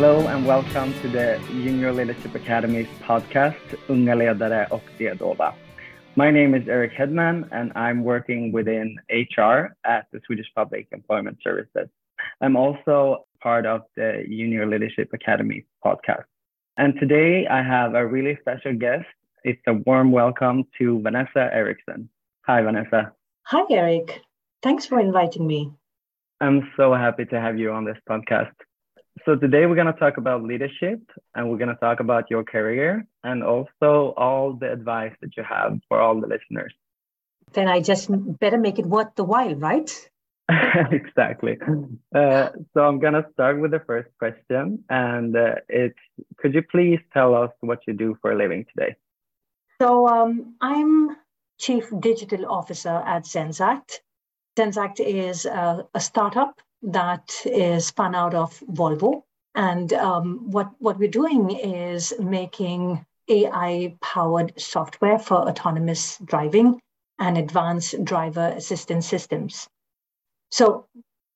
Hello and welcome to the Junior Leadership Academy's podcast, Unga Ledare och Ledova. My name is Eric Hedman and I'm working within HR at the Swedish Public Employment Services. I'm also part of the Junior Leadership Academy podcast. And today I have a really special guest. It's a warm welcome to Vanessa Eriksson. Hi, Vanessa. Hi, Eric. Thanks for inviting me. I'm so happy to have you on this podcast. So today we're going to talk about leadership and we're going to talk about your career and also all the advice that you have for all the listeners. Then I just better make it worth the while, right? exactly. Uh, so I'm going to start with the first question and uh, it's could you please tell us what you do for a living today? So um, I'm Chief Digital Officer at Zenseact. Zenseact is a, a startup that is spun out of Volvo. And um, what, what we're doing is making AI powered software for autonomous driving and advanced driver assistance systems. So,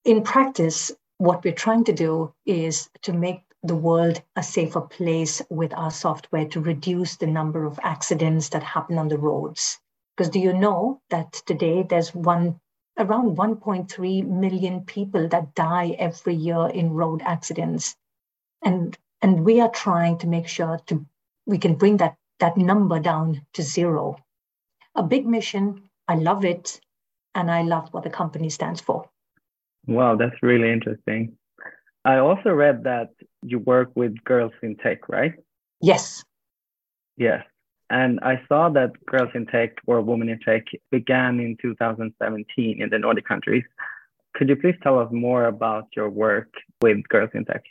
in practice, what we're trying to do is to make the world a safer place with our software to reduce the number of accidents that happen on the roads. Because do you know that today there's one around 1.3 million people that die every year in road accidents. And, and we are trying to make sure to, we can bring that, that number down to zero. A big mission. I love it. And I love what the company stands for. Wow, that's really interesting. I also read that you work with girls in tech, right? Yes. Yes. And I saw that Girls in Tech or Women in Tech began in 2017 in the Nordic countries. Could you please tell us more about your work with Girls in Tech?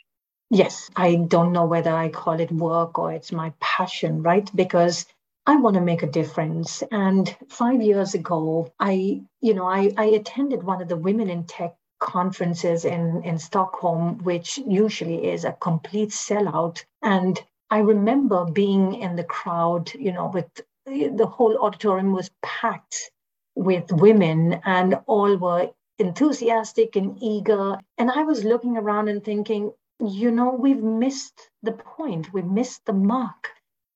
Yes, I don't know whether I call it work or it's my passion, right? Because I want to make a difference. And five years ago, I, you know, I, I attended one of the Women in Tech conferences in, in Stockholm, which usually is a complete sellout. And I remember being in the crowd, you know, with the whole auditorium was packed with women and all were enthusiastic and eager. And I was looking around and thinking, you know, we've missed the point, we've missed the mark.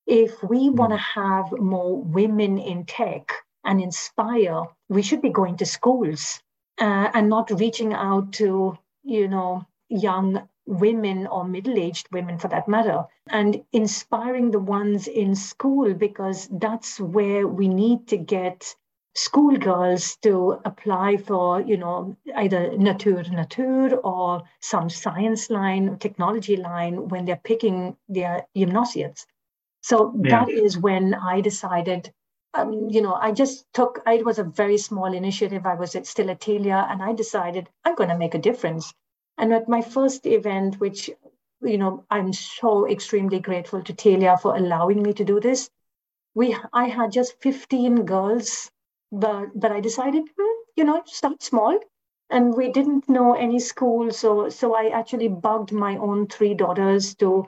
If we mm. want to have more women in tech and inspire, we should be going to schools uh, and not reaching out to, you know, young women or middle aged women for that matter, and inspiring the ones in school because that's where we need to get schoolgirls to apply for, you know, either natur natur or some science line, technology line when they're picking their gymnasiates. So yeah. that is when I decided um, you know, I just took, it was a very small initiative. I was still at Telia and I decided I'm going to make a difference. And at my first event, which, you know, I'm so extremely grateful to Telia for allowing me to do this. We, I had just 15 girls, but, but I decided, hmm, you know, start small. And we didn't know any school. So, so I actually bugged my own three daughters to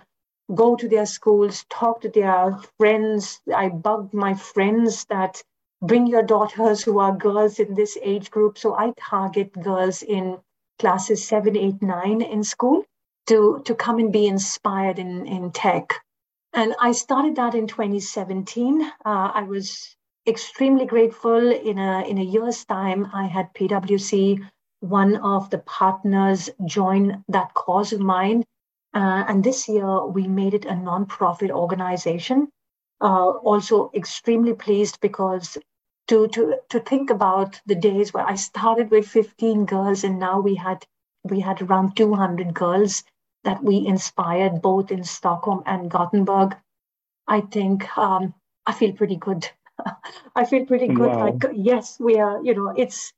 go to their schools, talk to their friends. I bugged my friends that bring your daughters who are girls in this age group. So I target girls in classes seven, eight, nine in school to, to come and be inspired in, in tech. And I started that in 2017. Uh, I was extremely grateful. In a, in a year's time, I had PwC, one of the partners, join that cause of mine. Uh, and this year, we made it a nonprofit organization. Uh, also, extremely pleased because to to to think about the days where I started with 15 girls and now we had we had around 200 girls that we inspired both in Stockholm and Gothenburg. I think um, I feel pretty good. I feel pretty good. Wow. Like yes, we are. You know, it's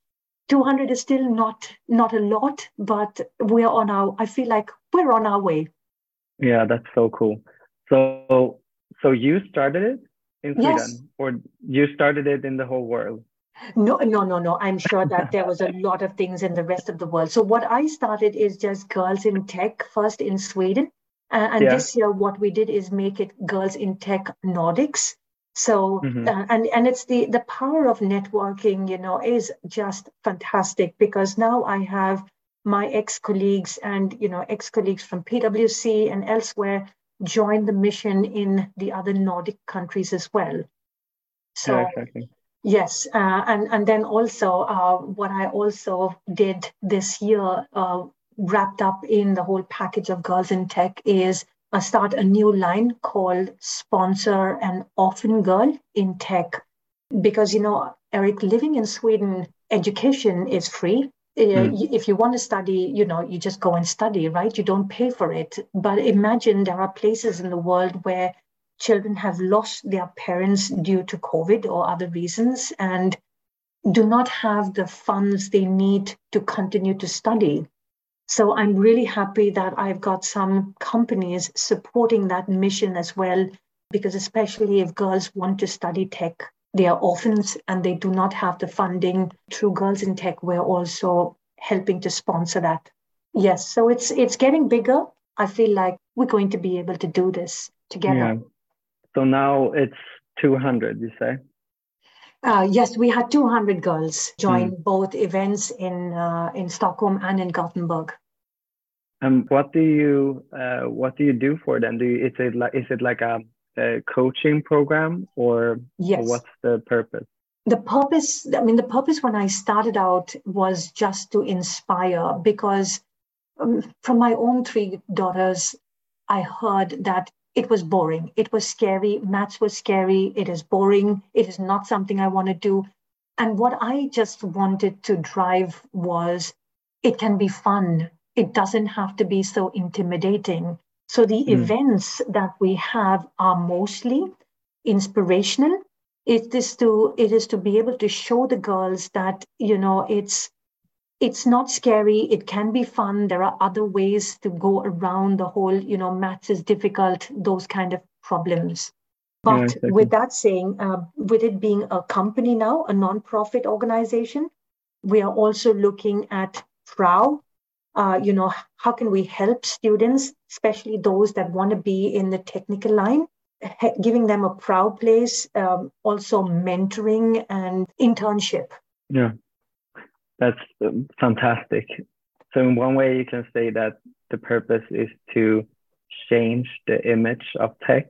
200 is still not not a lot, but we're on our. I feel like we're on our way. Yeah, that's so cool. So so you started it in Sweden, yes. or you started it in the whole world? No, no, no, no. I'm sure that there was a lot of things in the rest of the world. So what I started is just girls in tech first in Sweden, uh, and yeah. this year what we did is make it girls in tech Nordics. So mm-hmm. uh, and and it's the the power of networking, you know, is just fantastic because now I have my ex-colleagues and you know ex-colleagues from PwC and elsewhere join the mission in the other Nordic countries as well. So yeah, exactly. yes, uh, and and then also uh, what I also did this year, uh, wrapped up in the whole package of Girls in Tech, is I uh, start a new line called Sponsor an Orphan Girl in Tech, because you know Eric, living in Sweden, education is free Mm. If you want to study, you know, you just go and study, right? You don't pay for it. But imagine there are places in the world where children have lost their parents due to COVID or other reasons and do not have the funds they need to continue to study. So I'm really happy that I've got some companies supporting that mission as well, because especially if girls want to study tech, they are orphans and they do not have the funding through Girls in Tech. We're also helping to sponsor that. Yes, so it's it's getting bigger. I feel like we're going to be able to do this together. Yeah. So now it's 200, you say? Uh, yes, we had 200 girls join mm. both events in uh, in Stockholm and in Gothenburg. And what do you uh, what do you do for them? Do you, is it like is it like a a coaching program or, yes. or what's the purpose? The purpose, I mean, the purpose when I started out was just to inspire because um, from my own three daughters, I heard that it was boring. It was scary. Maths was scary. It is boring. It is not something I want to do. And what I just wanted to drive was it can be fun. It doesn't have to be so intimidating. So the mm. events that we have are mostly inspirational. It is to it is to be able to show the girls that you know it's it's not scary. It can be fun. There are other ways to go around the whole you know maths is difficult. Those kind of problems. But yeah, exactly. with that saying, uh, with it being a company now, a non-profit organization, we are also looking at PRAO, uh, you know, how can we help students, especially those that want to be in the technical line, giving them a prao place, um, also mentoring and internship. Yeah, that's um, fantastic. So, in one way, you can say that the purpose is to change the image of tech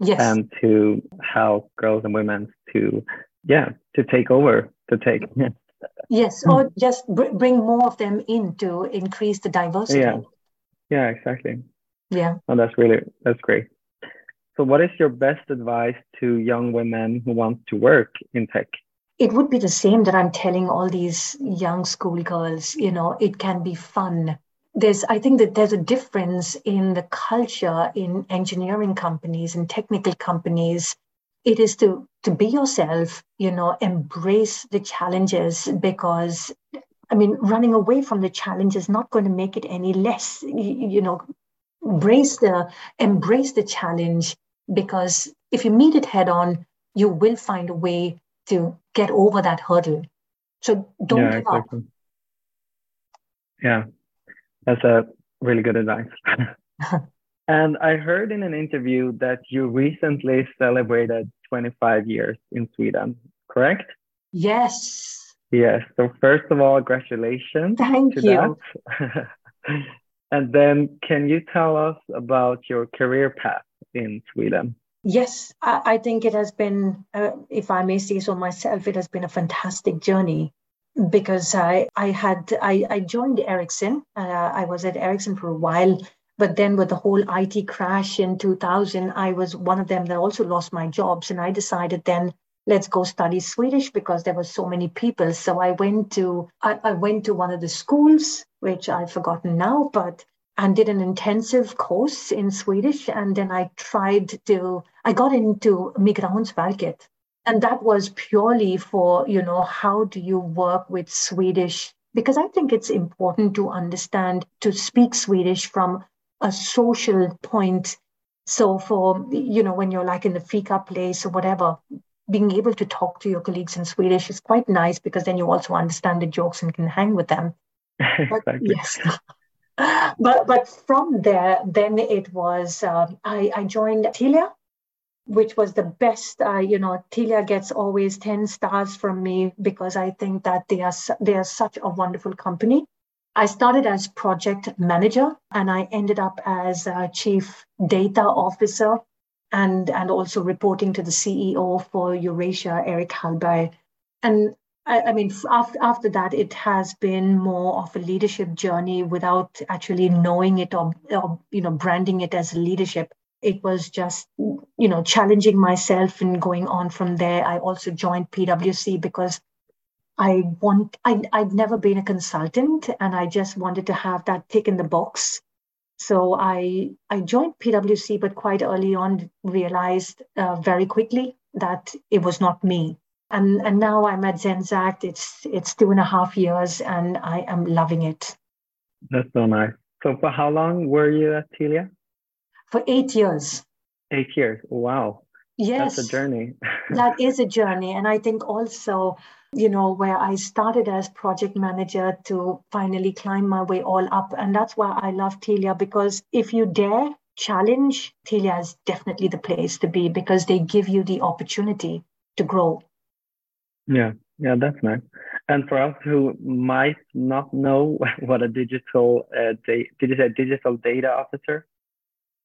yes. and to help girls and women to, yeah, to take over the tech. Yes, hmm. or just br- bring more of them in to increase the diversity. Yeah, yeah, exactly. Yeah. Oh, that's really that's great. So, what is your best advice to young women who want to work in tech? It would be the same that I'm telling all these young schoolgirls. You know, it can be fun. There's, I think that there's a difference in the culture in engineering companies and technical companies it is to to be yourself you know embrace the challenges because i mean running away from the challenge is not going to make it any less. You, you know embrace the embrace the challenge because if you meet it head on you will find a way to get over that hurdle. So don't yeah, give exactly. up yeah. That's a really good advice And I heard in an interview that you recently celebrated 25 years in Sweden, correct? Yes. Yes. So, first of all, congratulations. Thank you. and then, can you tell us about your career path in Sweden? Yes, I, I think it has been, uh, if I may say so myself, it has been a fantastic journey because I, I had I, I joined Ericsson. Uh, I was at Ericsson for a while but then with the whole IT crash in 2000, I was one of them that also lost my jobs. And I decided then, let's go study Swedish because there were so many people. So I went to I, I went to one of the schools, which I've forgotten now, but and did an intensive course in Swedish. And then I tried to, I got into Migrationsverket. And that was purely for, you know, how do you work with Swedish? Because I think it's important to understand, to speak Swedish from a social point. So for, you know, when you're like in the fika place or whatever, being able to talk to your colleagues in Swedish is quite nice because then you also understand the jokes and can hang with them. But, yes. but but from there, then it was uh, I, I joined Telia, which was the best. Uh, you know, Telia gets always ten stars from me because I think that they are they are such a wonderful company I started as project manager and I ended up as chief data officer and, and also reporting to the CEO for Eurasia, Erik Hallberg. And I, I mean, after, after that, it has been more of a leadership journey without actually knowing it or, or you know, branding it as leadership. It was just, you know, challenging myself and going on from there. I also joined PwC because I want I I'd never been a consultant and I just wanted to have that tick in the box. So I I joined PwC, but quite early on realized uh, very quickly that it was not me. And and now I'm at Zenseact. It's it's two and a half years, and I am loving it. That's so nice. So for how long were you at Telia? For eight years. Eight years. Wow. Yes. That's a journey. that is a journey, and I think also you know, where I started as project manager to finally climb my way all up. And that's why I love Telia because if you dare challenge, Telia is definitely the place to be because they give you the opportunity to grow. Yeah, yeah, that's nice. And for us who might not know what a digital, uh, da- did you say digital data officer?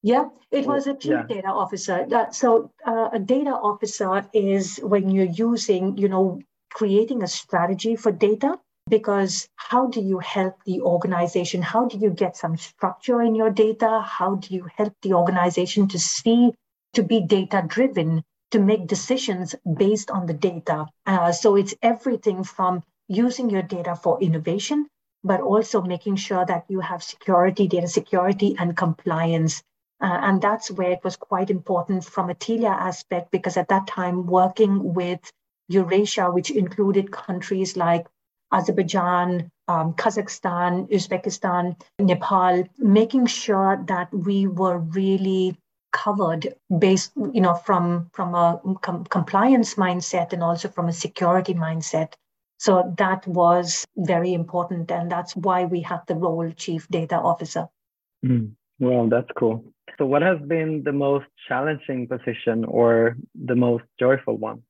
Yeah, it was a chief yeah. data officer. So uh, a data officer is when you're using, you know, creating a strategy for data because how do you help the organization? How do you get some structure in your data? How do you help the organization to see, to be data driven, to make decisions based on the data? Uh, so it's everything from using your data for innovation, but also making sure that you have security, data security, and compliance. Uh, and that's where it was quite important from a Telia aspect, because at that time, working with Eurasia, which included countries like Azerbaijan, um, Kazakhstan, Uzbekistan, Nepal, making sure that we were really covered based, you know, from from a com- compliance mindset and also from a security mindset. So that was very important, and that's why we had the role chief data officer. Mm. Well, that's cool. So, what has been the most challenging position or the most joyful one?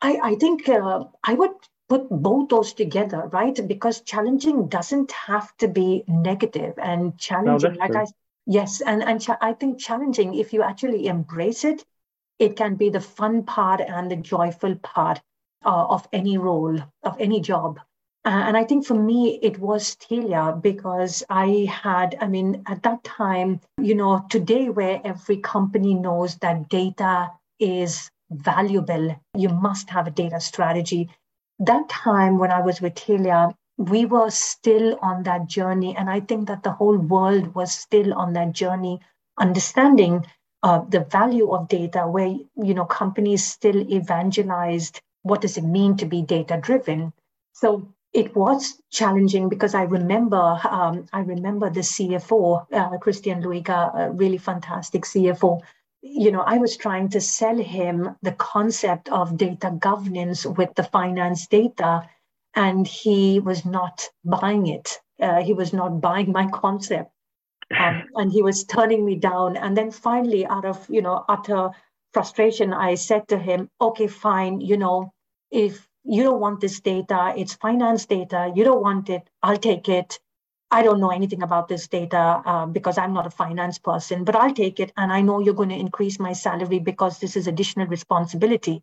I, I think uh, I would put both those together, right? Because challenging doesn't have to be negative, and challenging, no, like true. I yes, and and ch- I think challenging, if you actually embrace it, it can be the fun part and the joyful part uh, of any role of any job. Uh, and I think for me, it was Telia because I had, I mean, at that time, you know, today where every company knows that data is valuable. You must have a data strategy. That time when I was with Telia, we were still on that journey. And I think that the whole world was still on that journey, understanding uh, the value of data, where you know companies still evangelized what does it mean to be data driven. So it was challenging because I remember um, I remember the CFO uh, Christian Luiga, a really fantastic CFO, you know, I was trying to sell him the concept of data governance with the finance data, and he was not buying it. Uh, he was not buying my concept, um, and he was turning me down. And then finally, out of you know utter frustration, I said to him, "Okay, fine. You know, if you don't want this data, it's finance data. You don't want it. I'll take it. I don't know anything about this data uh, because I'm not a finance person, but I'll take it. And I know you're going to increase my salary because this is additional responsibility.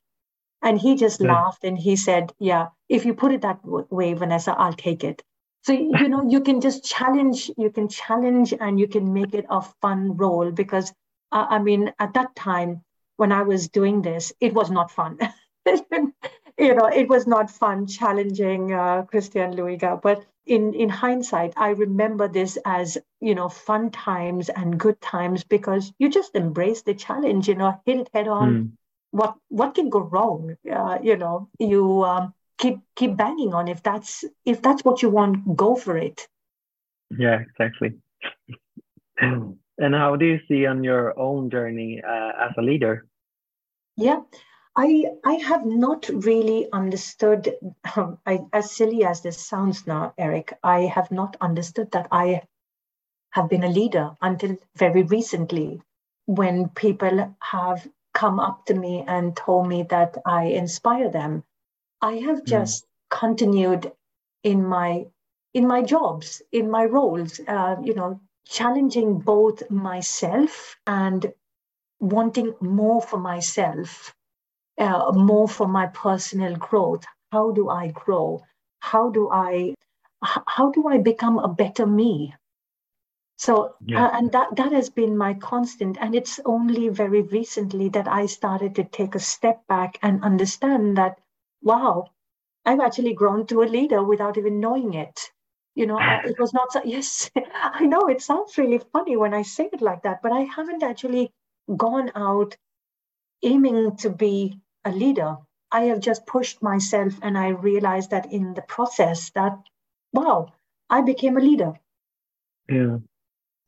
And he just yeah. laughed and he said, Yeah, if you put it that way, Vanessa, I'll take it. So, you know, you can just challenge, you can challenge and you can make it a fun role because, uh, I mean, at that time when I was doing this, it was not fun. you know, it was not fun challenging uh, Christian Luiga, but in in hindsight i remember this as you know fun times and good times because you just embrace the challenge you know hit it head on. Mm. what what can go wrong? Uh, you know you um, keep keep banging on if that's if that's what you want go for it. Yeah exactly. And how do you see on your own journey uh, as a leader? Yeah I I have not really understood. Um, I, as silly as this sounds now, Eric, I have not understood that I have been a leader until very recently, when people have come up to me and told me that I inspire them. I have hmm. just mm. continued in my in my jobs, in my roles, uh, you know, challenging both myself and wanting more for myself, uh, more for my personal growth. How do I grow? How do I how do I become a better me? So, yeah. uh, and that, that has been my constant. And it's only very recently that I started to take a step back and understand that, wow, I've actually grown to a leader without even knowing it. You know, it was not so, yes, I know it sounds really funny when I say it like that, but I haven't actually gone out aiming to be a leader. I have just pushed myself and I realized that in the process that, wow, I became a leader. Yeah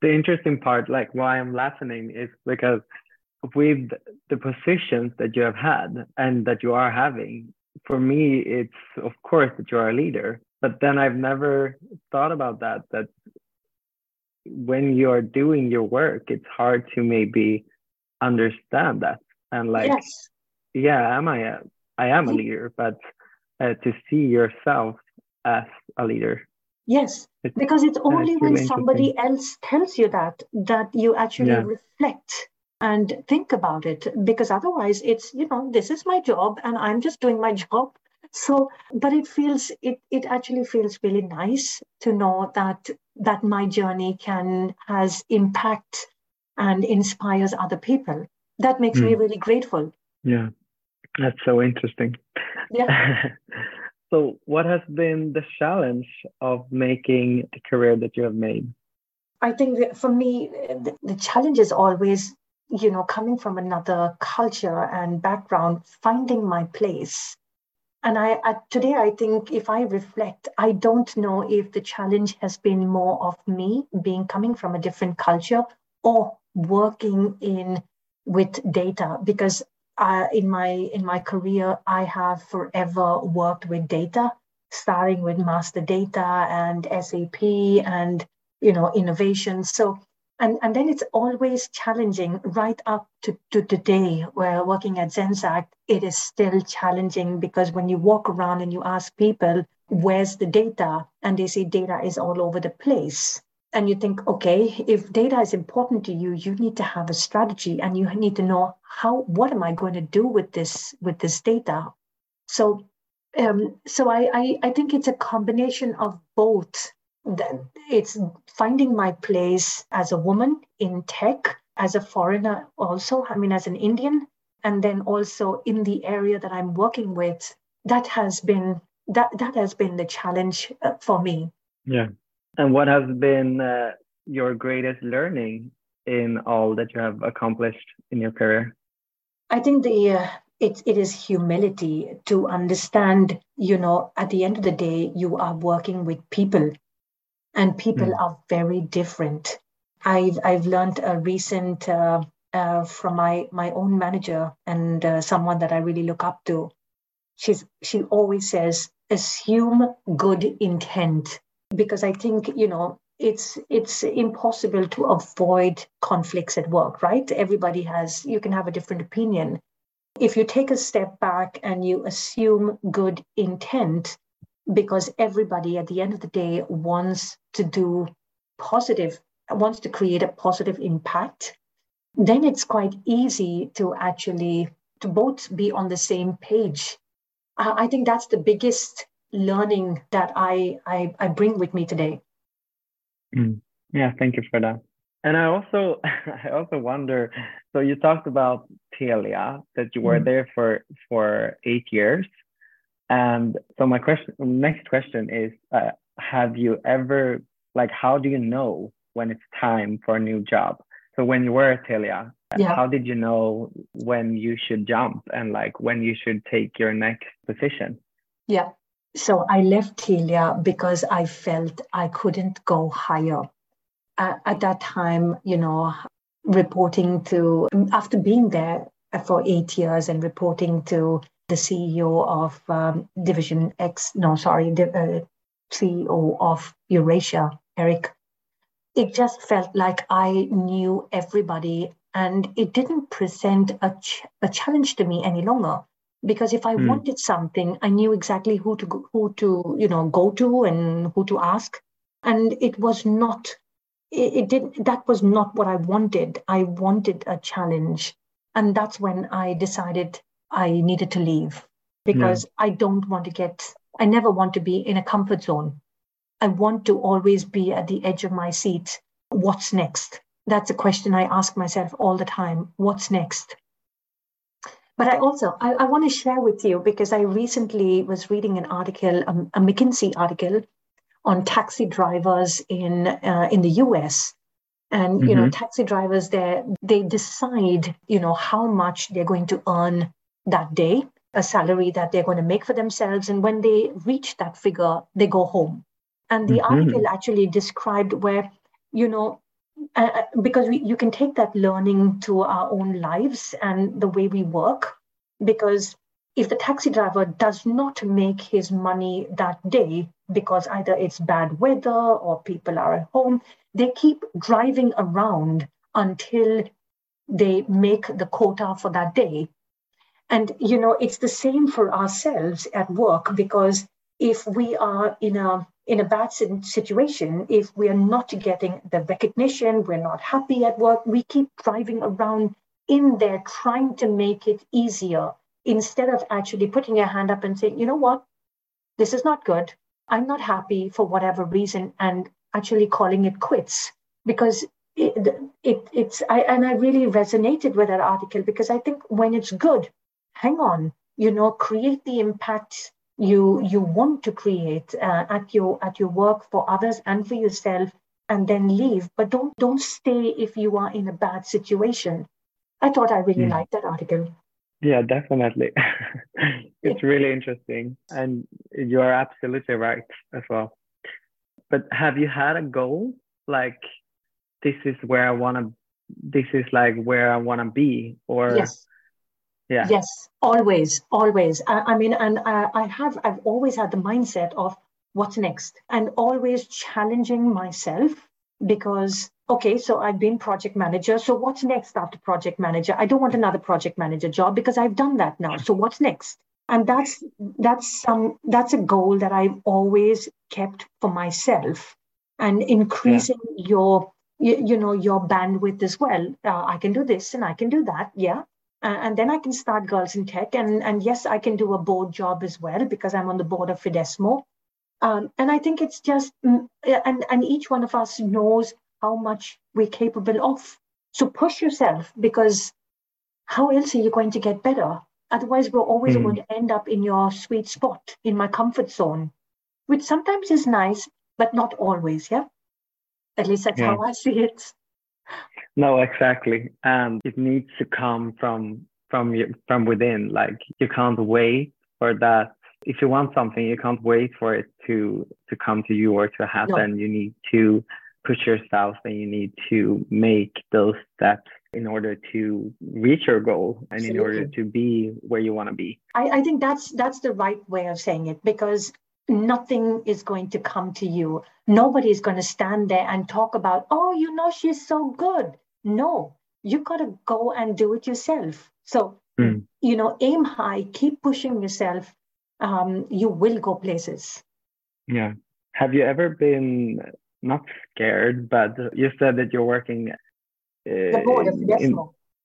the interesting part, like why I'm laughing, is because with the positions that you have had and that you are having, for me, it's of course that you are a leader. But then I've never thought about that. That when you're doing your work, it's hard to maybe understand that and like, yes. Yeah, am I? A, I am a leader, but uh, to see yourself as a leader Yes, because it's only it's when somebody else tells you that that you actually yeah. reflect and think about it. Because otherwise, it's you know this is my job and I'm just doing my job. So, but it feels it it actually feels really nice to know that that my journey can has impact and inspires other people. That makes mm. me really grateful. Yeah, that's so interesting. Yeah. So, what has been the challenge of making the career that you have made? I think that for me, the, the challenge is always, you know, coming from another culture and background, finding my place. And I, I today, I think if I reflect, I don't know if the challenge has been more of me being coming from a different culture or working in with data because uh, in my in my career, I have forever worked with data, starting with master data and SAP and you know innovation. So and and then it's always challenging right up to, to today where working at Zenseact, it is still challenging because when you walk around and you ask people where's the data and they say data is all over the place and you think, okay, if data is important to you, you need to have a strategy and you need to know how, what am I going to do with this, with this data? So, um, so I, I, I think it's a combination of both. It's finding my place as a woman in tech, as a foreigner also, I mean, as an Indian, and then also in the area that I'm working with, that has been, that, that has been the challenge uh, for me. Yeah. And what has been uh, your greatest learning in all that you have accomplished in your career? I think the uh, it it is humility to understand. You know, at the end of the day, you are working with people, and people mm. are very different. I've I've learned a recent uh, uh, from my my own manager and uh, someone that I really look up to. She's she always says, assume good intent because I think, you know, it's it's impossible to avoid conflicts at work, right? Everybody has you can have a different opinion. If you take a step back and you assume good intent, because everybody at the end of the day wants to do positive, wants to create a positive impact, then it's quite easy to actually to both be on the same page. I think that's the biggest learning that I, I, I bring with me today. Mm. Yeah, thank you for that. And I also I also wonder. So you talked about Telia that you were mm. there for for eight years, and so my question next question is: uh, Have you ever like how do you know when it's time for a new job? So when you were at Telia, yeah. how did you know when you should jump and like when you should take your next position? Yeah, so I left Telia because I felt I couldn't go higher. Uh, at that time, you know, reporting to, after being there for eight years and reporting to the CEO of um, Division X, no, sorry, uh, CEO of Eurasia, Eric, it just felt like I knew everybody and it didn't present a, ch- a challenge to me any longer because if I mm. wanted something, I knew exactly who to go, who to you know go to and who to ask, and it was not it, it did that was not what I wanted. I wanted a challenge, and that's when I decided I needed to leave because yeah. I don't want to get. I never want to be in a comfort zone. I want to always be at the edge of my seat. What's next? That's a question I ask myself all the time. What's next? But I also I, I want to share with you because I recently was reading an article, um, a McKinsey article, on taxi drivers in uh, in the U.S. And mm-hmm. you know, mm-hmm. taxi drivers there they decide you know how much they're going to earn that day, a salary that they're going to make for themselves, and when they reach that figure, they go home. And the mm-hmm. article actually described where you know uh, uh, because we, you can take that learning to our own lives and the way we work. Because if the taxi driver does not make his money that day because either it's bad weather or people are at home, they keep driving around until they make the quota for that day. And, you know, it's the same for ourselves at work because if we are in a in a bad situation, if we are not getting the recognition, we're not happy at work, we keep driving around in there trying to make it easier instead of actually putting your hand up and saying, you know what, this is not good. I'm not happy for whatever reason, and actually calling it quits because it, it it's I and I really resonated with that article because I think when it's good, hang on, you know, create the impact you you want to create uh, at your at your work for others and for yourself and then leave. But don't don't stay if you are in a bad situation. I thought i really mm. liked that article. Yeah definitely. It's really interesting. And you're absolutely right as well. But have you had a goal? Like this is where i want to this is like where i want to be? Or yes yeah. Yes always always. I, I mean and I, I have i've always had the mindset of what's next and always challenging myself because okay so i've been project manager. So what's next after project manager? I don't want another project manager job because i've done that now. So what's next? And that's that's some that's a goal that i've always kept for myself and increasing yeah. your you, you, know your bandwidth as well. Uh, i can do this and i can do that. Yeah uh, and then I can start Girls in Tech. And, and yes, I can do a board job as well because I'm on the board of Fidesmo. Um, and I think it's just, mm, and, and each one of us knows how much we're capable of. So push yourself because how else are you going to get better? Otherwise, we're always mm. going to end up in your sweet spot, in my comfort zone, which sometimes is nice, but not always. Yeah. At least that's yeah. how I see it. No, exactly. And it needs to come from from you, from within. Like you can't wait for that. If you want something, you can't wait for it to to come to you or to happen. No. You need to push yourself and you need to make those steps in order to reach your goal and Absolutely. in order to be where you want to be. I, I think that's that's the right way of saying it because nothing is going to come to you. Nobody is going to stand there and talk about, oh, you know, she's so good. No, you got to go and do it yourself. So, mm. you know, aim high, keep pushing yourself. Um, you will go places. Yeah. Have you ever been not scared, but you said that you're working. Uh, the board of in,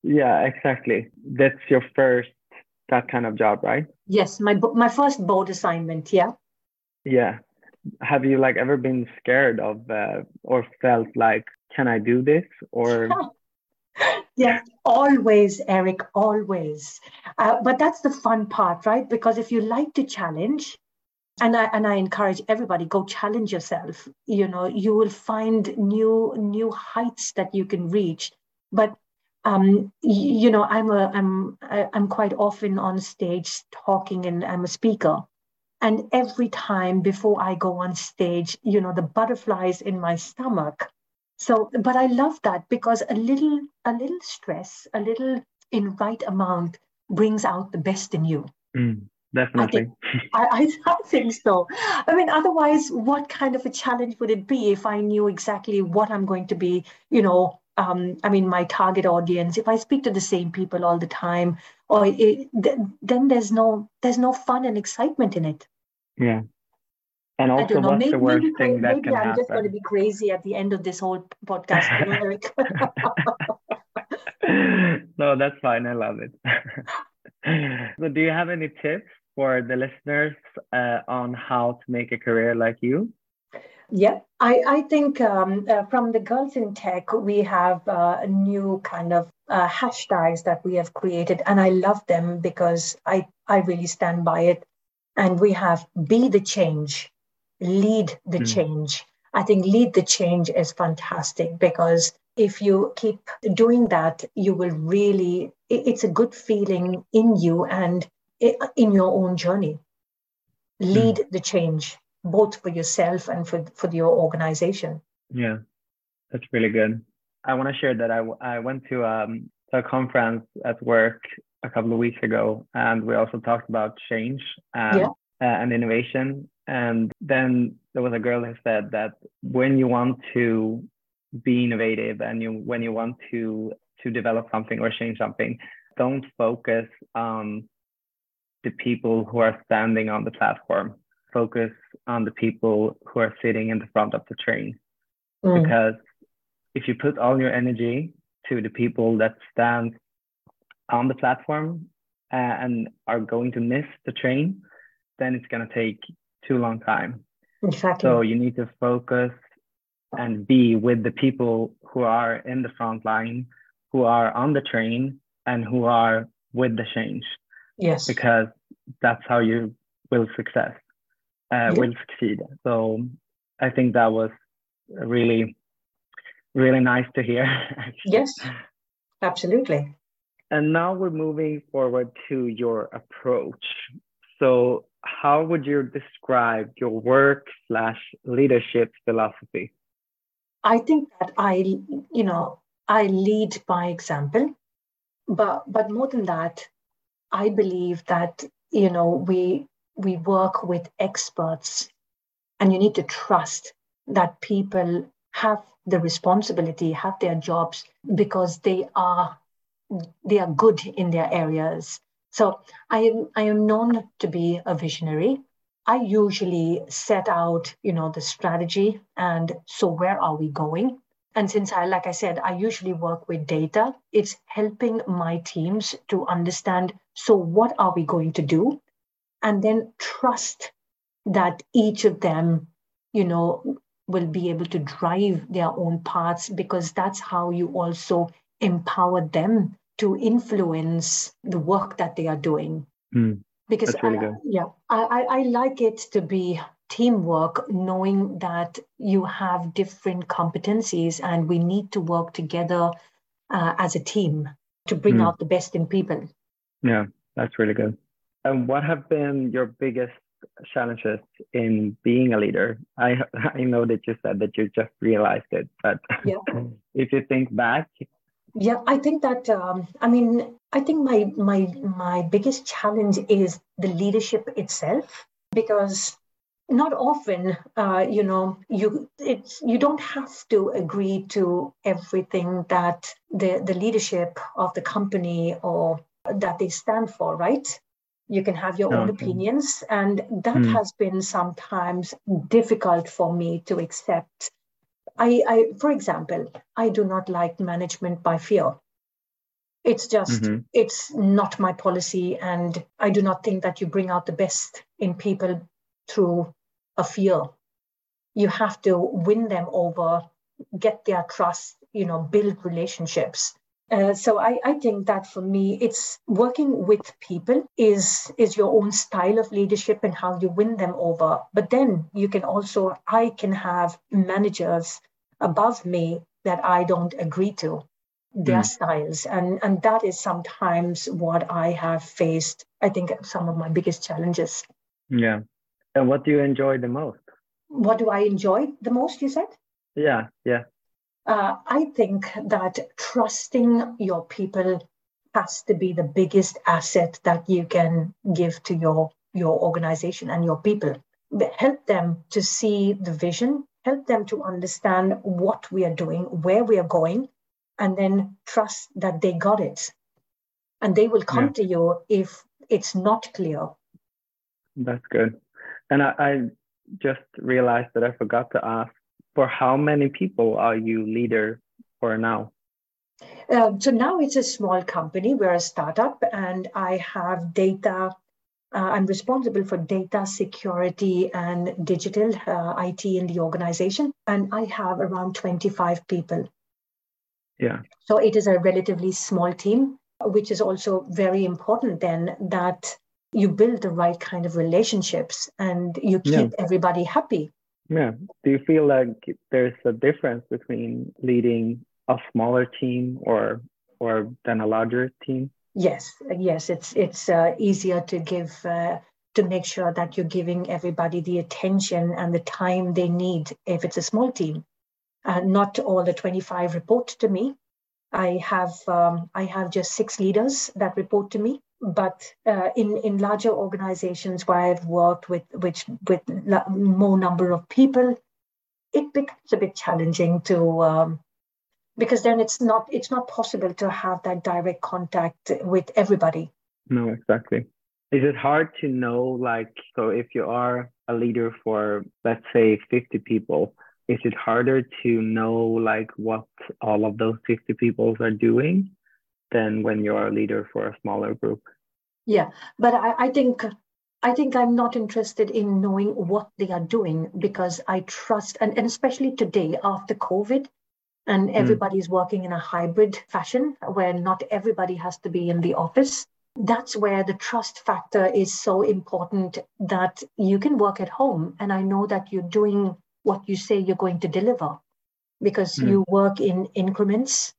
Yeah, exactly. That's your first that kind of job, right? Yes, my my first board assignment. Yeah. Yeah. Have you like ever been scared of uh, or felt like can I do this? Or yes, always, Eric, always. Uh, but that's the fun part, right? Because if you like to challenge, and I and I encourage everybody go challenge yourself. You know, you will find new new heights that you can reach. But um, you know, I'm a I'm I'm quite often on stage talking, and I'm a speaker. And every time before I go on stage, you know, the butterflies in my stomach so, but I love that because a little, a little stress, a little in right amount brings out the best in you. Mm, definitely. I, think, I, I think so. I mean, otherwise, what kind of a challenge would it be if I knew exactly what I'm going to be, you know, um, I mean, my target audience, if I speak to the same people all the time, or it, then there's no there's no fun and excitement in it. Yeah. And also, what's maybe, the worst maybe, thing that can I'm happen? I'm just going to be crazy at the end of this whole podcast, Eric. no, that's fine. I love it. so, do you have any tips for the listeners uh, on how to make a career like you? Yeah, I, I think um, uh, from the Girls in Tech, we have uh, a new kind of uh, hashtags that we have created, and I love them because I, I really stand by it. And we have Be the Change, Lead the mm. Change. I think Lead the Change is fantastic because if you keep doing that, you will really, it's a good feeling in you and in your own journey. Lead mm. the change, both for yourself and for, for your organization. Yeah, that's really good. I want to share that I, I went to um, a conference at work a couple of weeks ago, and we also talked about change and, yeah. uh, and innovation. And then there was a girl who said that when you want to be innovative and you when you want to to develop something or change something, don't focus on the people who are standing on the platform. Focus on the people who are sitting in the front of the train. Mm. Because if you put all your energy to the people that stand on the platform uh, and are going to miss the train, then it's going to take too long time. Exactly. So you need to focus and be with the people who are in the front line, who are on the train, and who are with the change. Yes. Because that's how you will success, uh, yeah. will succeed. So I think that was really, really nice to hear. yes, absolutely. And now we're moving forward to your approach. So how would you describe your work slash leadership philosophy? I think that I, you know, I lead by example, but but more than that, I believe that you know we we work with experts, and you need to trust that people have the responsibility, have their jobs because they are they are good in their areas. So I am I am known to be a visionary. I usually set out, you know, the strategy and so where are we going? And since I, like I said, I usually work with data, it's helping my teams to understand so what are we going to do? And then trust that each of them, you know, will be able to drive their own paths because that's how you also empower them to influence the work that they are doing. Mm because really I, yeah I, I like it to be teamwork knowing that you have different competencies and we need to work together uh, as a team to bring mm. out the best in people yeah that's really good and what have been your biggest challenges in being a leader. I i know that you said that you just realized it but yeah. if you think back. Yeah, I think that um, I mean I think my my my biggest challenge is the leadership itself because not often uh, you know you it's you don't have to agree to everything that the the leadership of the company or that they stand for right you can have your okay. own opinions and that mm. has been sometimes difficult for me to accept I, I, for example, I do not like management by fear. It's just, mm-hmm. it's not my policy. And I do not think that you bring out the best in people through a fear. You have to win them over, get their trust, you know, build relationships. Uh, so I, I think that for me, it's working with people is is your own style of leadership and how you win them over. But then you can also I can have managers above me that I don't agree to their mm. styles, and and that is sometimes what I have faced. I think some of my biggest challenges. Yeah, and what do you enjoy the most? What do I enjoy the most? You said. Yeah, yeah. Uh, I think that trusting your people has to be the biggest asset that you can give to your your organization and your people. Help them to see the vision, help them to understand what we are doing, where we are going, and then trust that they got it. and they will come yeah. to you if it's not clear. That's good. And I, I just realized that I forgot to ask for how many people are you leader for now? Uh, so now it's a small company. We're a startup, and I have data. Uh, I'm responsible for data security and digital uh, IT in the organization, and I have around 25 people. Yeah. So it is a relatively small team, which is also very important. Then that you build the right kind of relationships and you keep yeah. everybody happy. Yeah. Do you feel like there's a difference between leading a smaller team or or than a larger team? Yes, yes. It's it's uh, easier to give uh, to make sure that you're giving everybody the attention and the time they need if it's a small team. Uh, not all the 25 report to me. I have um, I have just six leaders that report to me but uh, in in larger organizations where I've worked with which with more number of people, it becomes a bit challenging to um, because then it's not it's not possible to have that direct contact with everybody. No, exactly. Is it hard to know like so if you are a leader for let's say 50 people, is it harder to know like what all of those 50 people are doing? Than when you're a leader for a smaller group. Yeah, but I, I think I think I'm not interested in knowing what they are doing because I trust, and, and especially today after COVID, and everybody's mm. working in a hybrid fashion where not everybody has to be in the office. That's where the trust factor is so important that you can work at home. And I know that you're doing what you say you're going to deliver because mm. you work in increments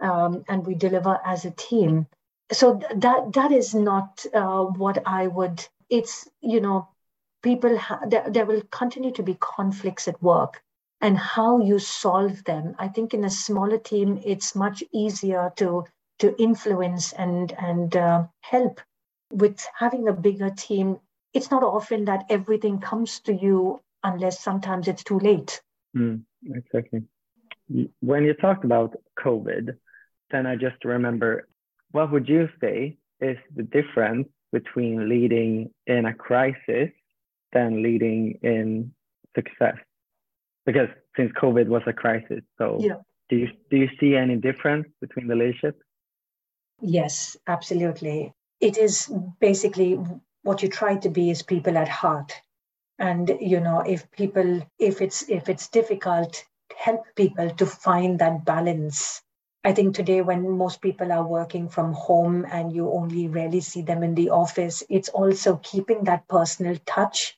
um, and we deliver as a team. So that that is not uh, what I would. It's you know, people ha- there, there will continue to be conflicts at work, and how you solve them. I think in a smaller team, it's much easier to to influence and and uh, help. With having a bigger team, it's not often that everything comes to you unless sometimes it's too late. Mm, exactly. When you talked about COVID, then I just remember what would you say is the difference between leading in a crisis than leading in success? Because since COVID was a crisis, so yeah. do you do you see any difference between the leadership? Yes, absolutely. It is basically what you try to be is people at heart. And you know, if people if it's if it's difficult, help people to find that balance I think today, when most people are working from home and you only rarely see them in the office, it's also keeping that personal touch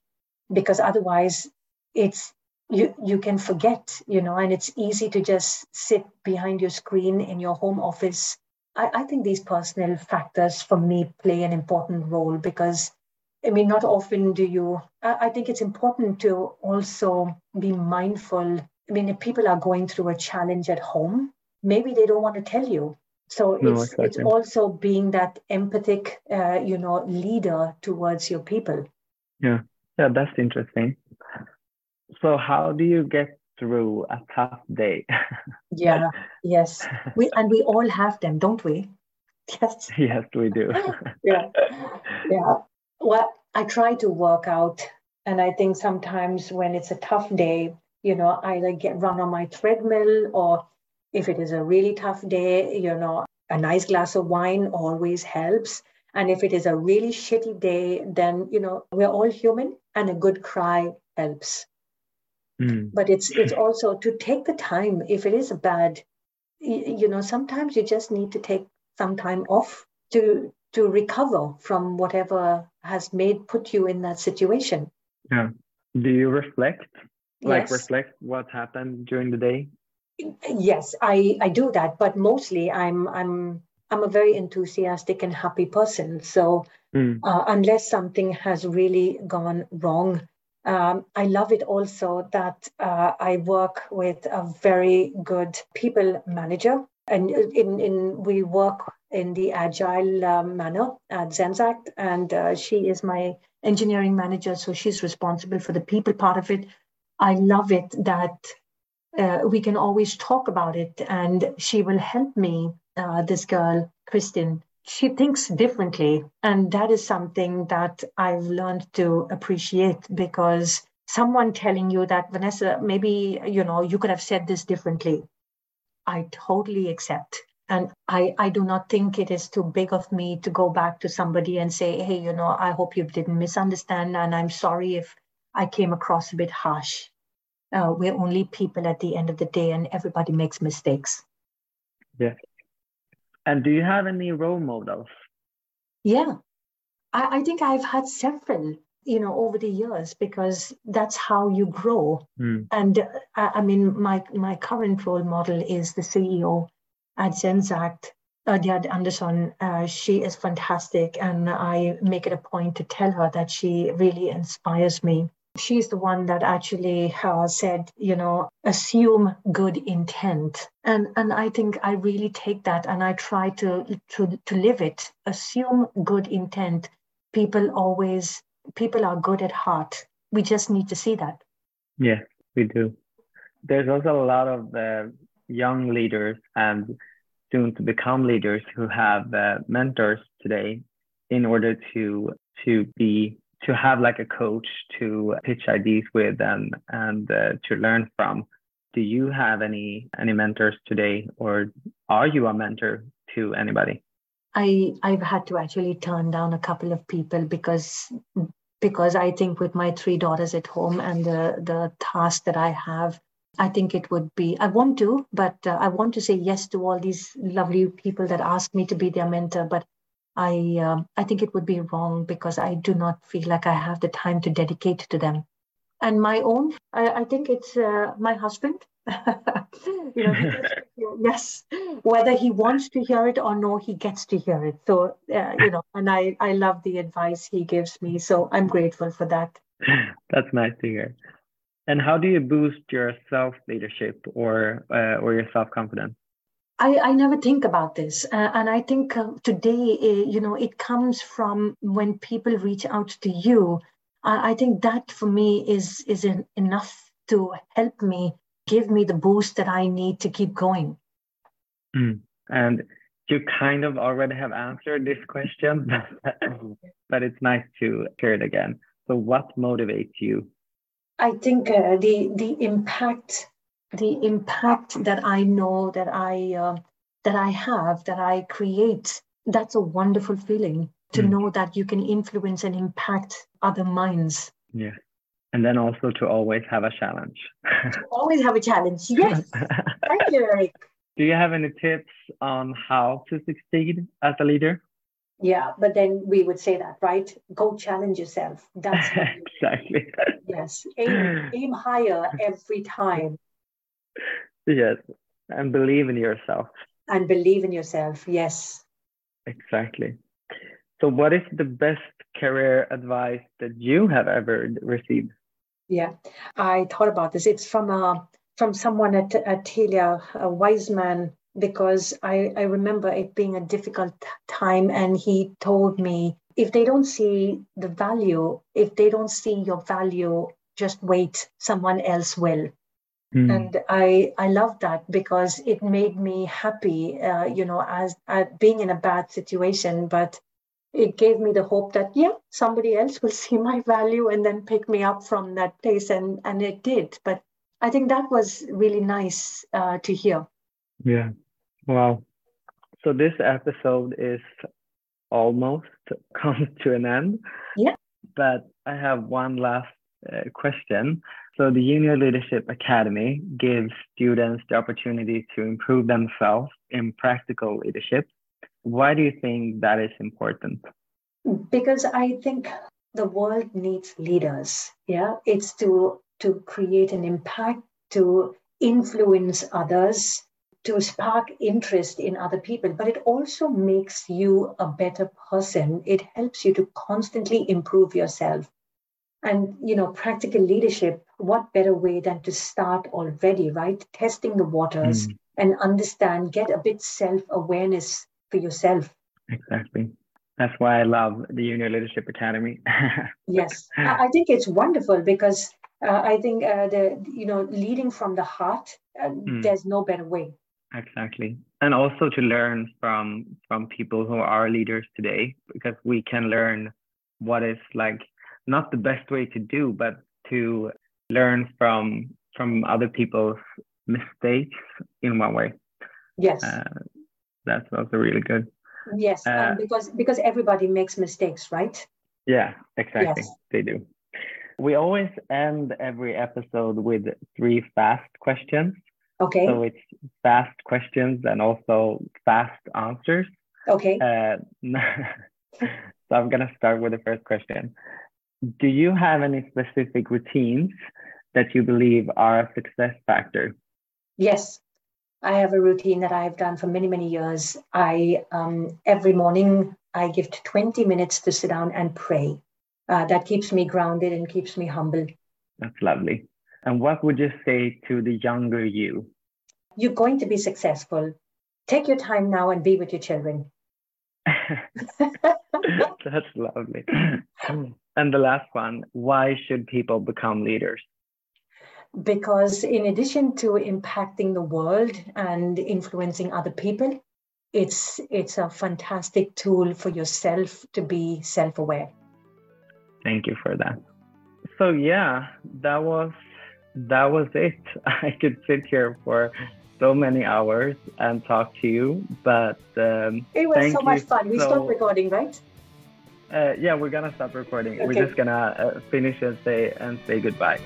because otherwise it's you you can forget, you know, and it's easy to just sit behind your screen in your home office. I, I think these personal factors for me play an important role because I mean, not often do you. I, I think it's important to also be mindful. I mean, if people are going through a challenge at home, maybe they don't want to tell you. So no, it's exactly. it's also being that empathic uh, you know leader towards your people. Yeah. Yeah that's interesting. So how do you get through a tough day? Yeah yes. We and we all have them don't we? Yes. Yes we do. Yeah. Yeah. Well i try to work out and i think sometimes when it's a tough day you know i like get run on my treadmill or if it is a really tough day, you know, a nice glass of wine always helps. And if it is a really shitty day, then, you know, we're all human and a good cry helps. Mm. But it's it's also to take the time if it is a bad, you know, sometimes you just need to take some time off to to recover from whatever has made put you in that situation. Yeah. Do you reflect? Like yes. reflect what happened during the day? Yes i i do that but mostly i'm i'm i'm a very enthusiastic and happy person so mm. uh, unless something has really gone wrong um, I love it also that uh, I work with a very good people manager, and in, in we work in the agile uh, manner at Zenseact, and uh, she is my engineering manager, so she's responsible for the people part of it. I love it that uh, we can always talk about it and she will help me uh, this girl kristin she thinks differently. And that is something that I've learned to appreciate because someone telling you that, Vanessa, maybe, you know, you could have said this differently. I totally accept. And I, I do not think it is too big of me to go back to somebody and say, hey, you know, I hope you didn't misunderstand. And I'm sorry if I came across a bit harsh. Uh, we're only people at the end of the day, and everybody makes mistakes. Yeah. And do you have any role models? Yeah, I, I think I've had several, you know, over the years because that's how you grow. Mm. And uh, I mean, my my current role model is the CEO at Zenseact, uh, Ödgärd Andersson. Uh, she is fantastic, and I make it a point to tell her that she really inspires me she's the one that actually uh, said, you know, assume good intent. And and I think I really take that and I try to to to live it. Assume good intent. People always people are good at heart. We just need to see that. Yeah, we do. There's also a lot of uh, young leaders and soon to become leaders who have uh, mentors today in order to to be to have like a coach to pitch ideas with and and uh, to learn from. Do you have any any mentors today or are you a mentor to anybody? I i've had to actually turn down a couple of people because because i think with my three daughters at home and the the task that i have i think it would be i want to but uh, i want to say yes to all these lovely people that ask me to be their mentor but I uh, I think it would be wrong because I do not feel like I have the time to dedicate to them. And my own, I, I think it's uh, my husband. you know, yes, whether he wants to hear it or no, he gets to hear it. So uh, you know, and I I love the advice he gives me. So I'm grateful for that. That's nice to hear. And how do you boost your self leadership or uh, or your self confidence? I, I never think about this. Uh, and I think uh, today, uh, you know, it comes from when people reach out to you. I think that for me is, is enough to help me, give me the boost that I need to keep going. Mm. And you kind of already have answered this question, but it's nice to hear it again. So, what motivates you? I think uh, the the impact the impact that I know that I uh, that I have, that I create, that's a wonderful feeling to mm. know that you can influence and impact other minds. Yeah. And then also to always have a challenge. always have a challenge. Yes. Thank you, Erik. Do you have any tips on how to succeed as a leader? Yeah, but then we would say that, right? Go challenge yourself. That's exactly. Yes. Aim, aim higher every time yes and believe in yourself. And believe in yourself yes. Exactly. So what is the best career advice that you have ever received? Yeah i thought about this. It's from a uh, from someone at, at Telia, a wise man, because I, I remember it being a difficult time. And he told me if they don't see the value, if they don't see your value, just wait, someone else will. Mm. And I I love that because it made me happy, uh, you know, as uh, being in a bad situation, but it gave me the hope that yeah, somebody else will see my value and then pick me up from that place, and and it did. But I think that was really nice uh, to hear. Yeah, wow. So this episode is almost comes to an end. Yeah. But I have one last uh, question. So the Junior Leadership Academy gives students the opportunity to improve themselves in practical leadership. Why do you think that is important? Because I think the world needs leaders. Yeah, it's to to create an impact, to influence others, to spark interest in other people, but it also makes you a better person. It helps you to constantly improve yourself. And you know, practical leadership what better way than to start already, right? Testing the waters mm. and understand, get a bit self awareness for yourself. Exactly. That's why I love the Junior Leadership Academy. yes, I think it's wonderful because uh, I think uh, the you know leading from the heart, uh, mm. there's no better way. Exactly. and also to learn from from people who are leaders today because we can learn what is like not the best way to do but to learn from from other people's mistakes in one way yes uh, that's also really good yes uh, because because everybody makes mistakes right yeah exactly yes. they do we always end every episode with three fast questions Okay. So it's fast questions and also fast answers. Okay. Uh, so I'm going to start with the first question. Do you have any specific routines that you believe are a success factor? Yes. I have a routine that I've done for many, many years. I um, every morning I give 20 minutes to sit down and pray. Uh, that keeps me grounded and keeps me humble. That's lovely. And what would you say to the younger you? You're going to be successful. Take your time now and be with your children. That's lovely. And the last one why should people become leaders? Because, in addition to impacting the world and influencing other people, it's it's a fantastic tool for yourself to be self-aware thank you for that so yeah that was that was it. I could sit here for so many hours and talk to you, but um, it was so much fun. We so, stopped recording, right? Uh, yeah, we're gonna stop recording. Okay. We're just gonna uh, finish and say and say goodbye.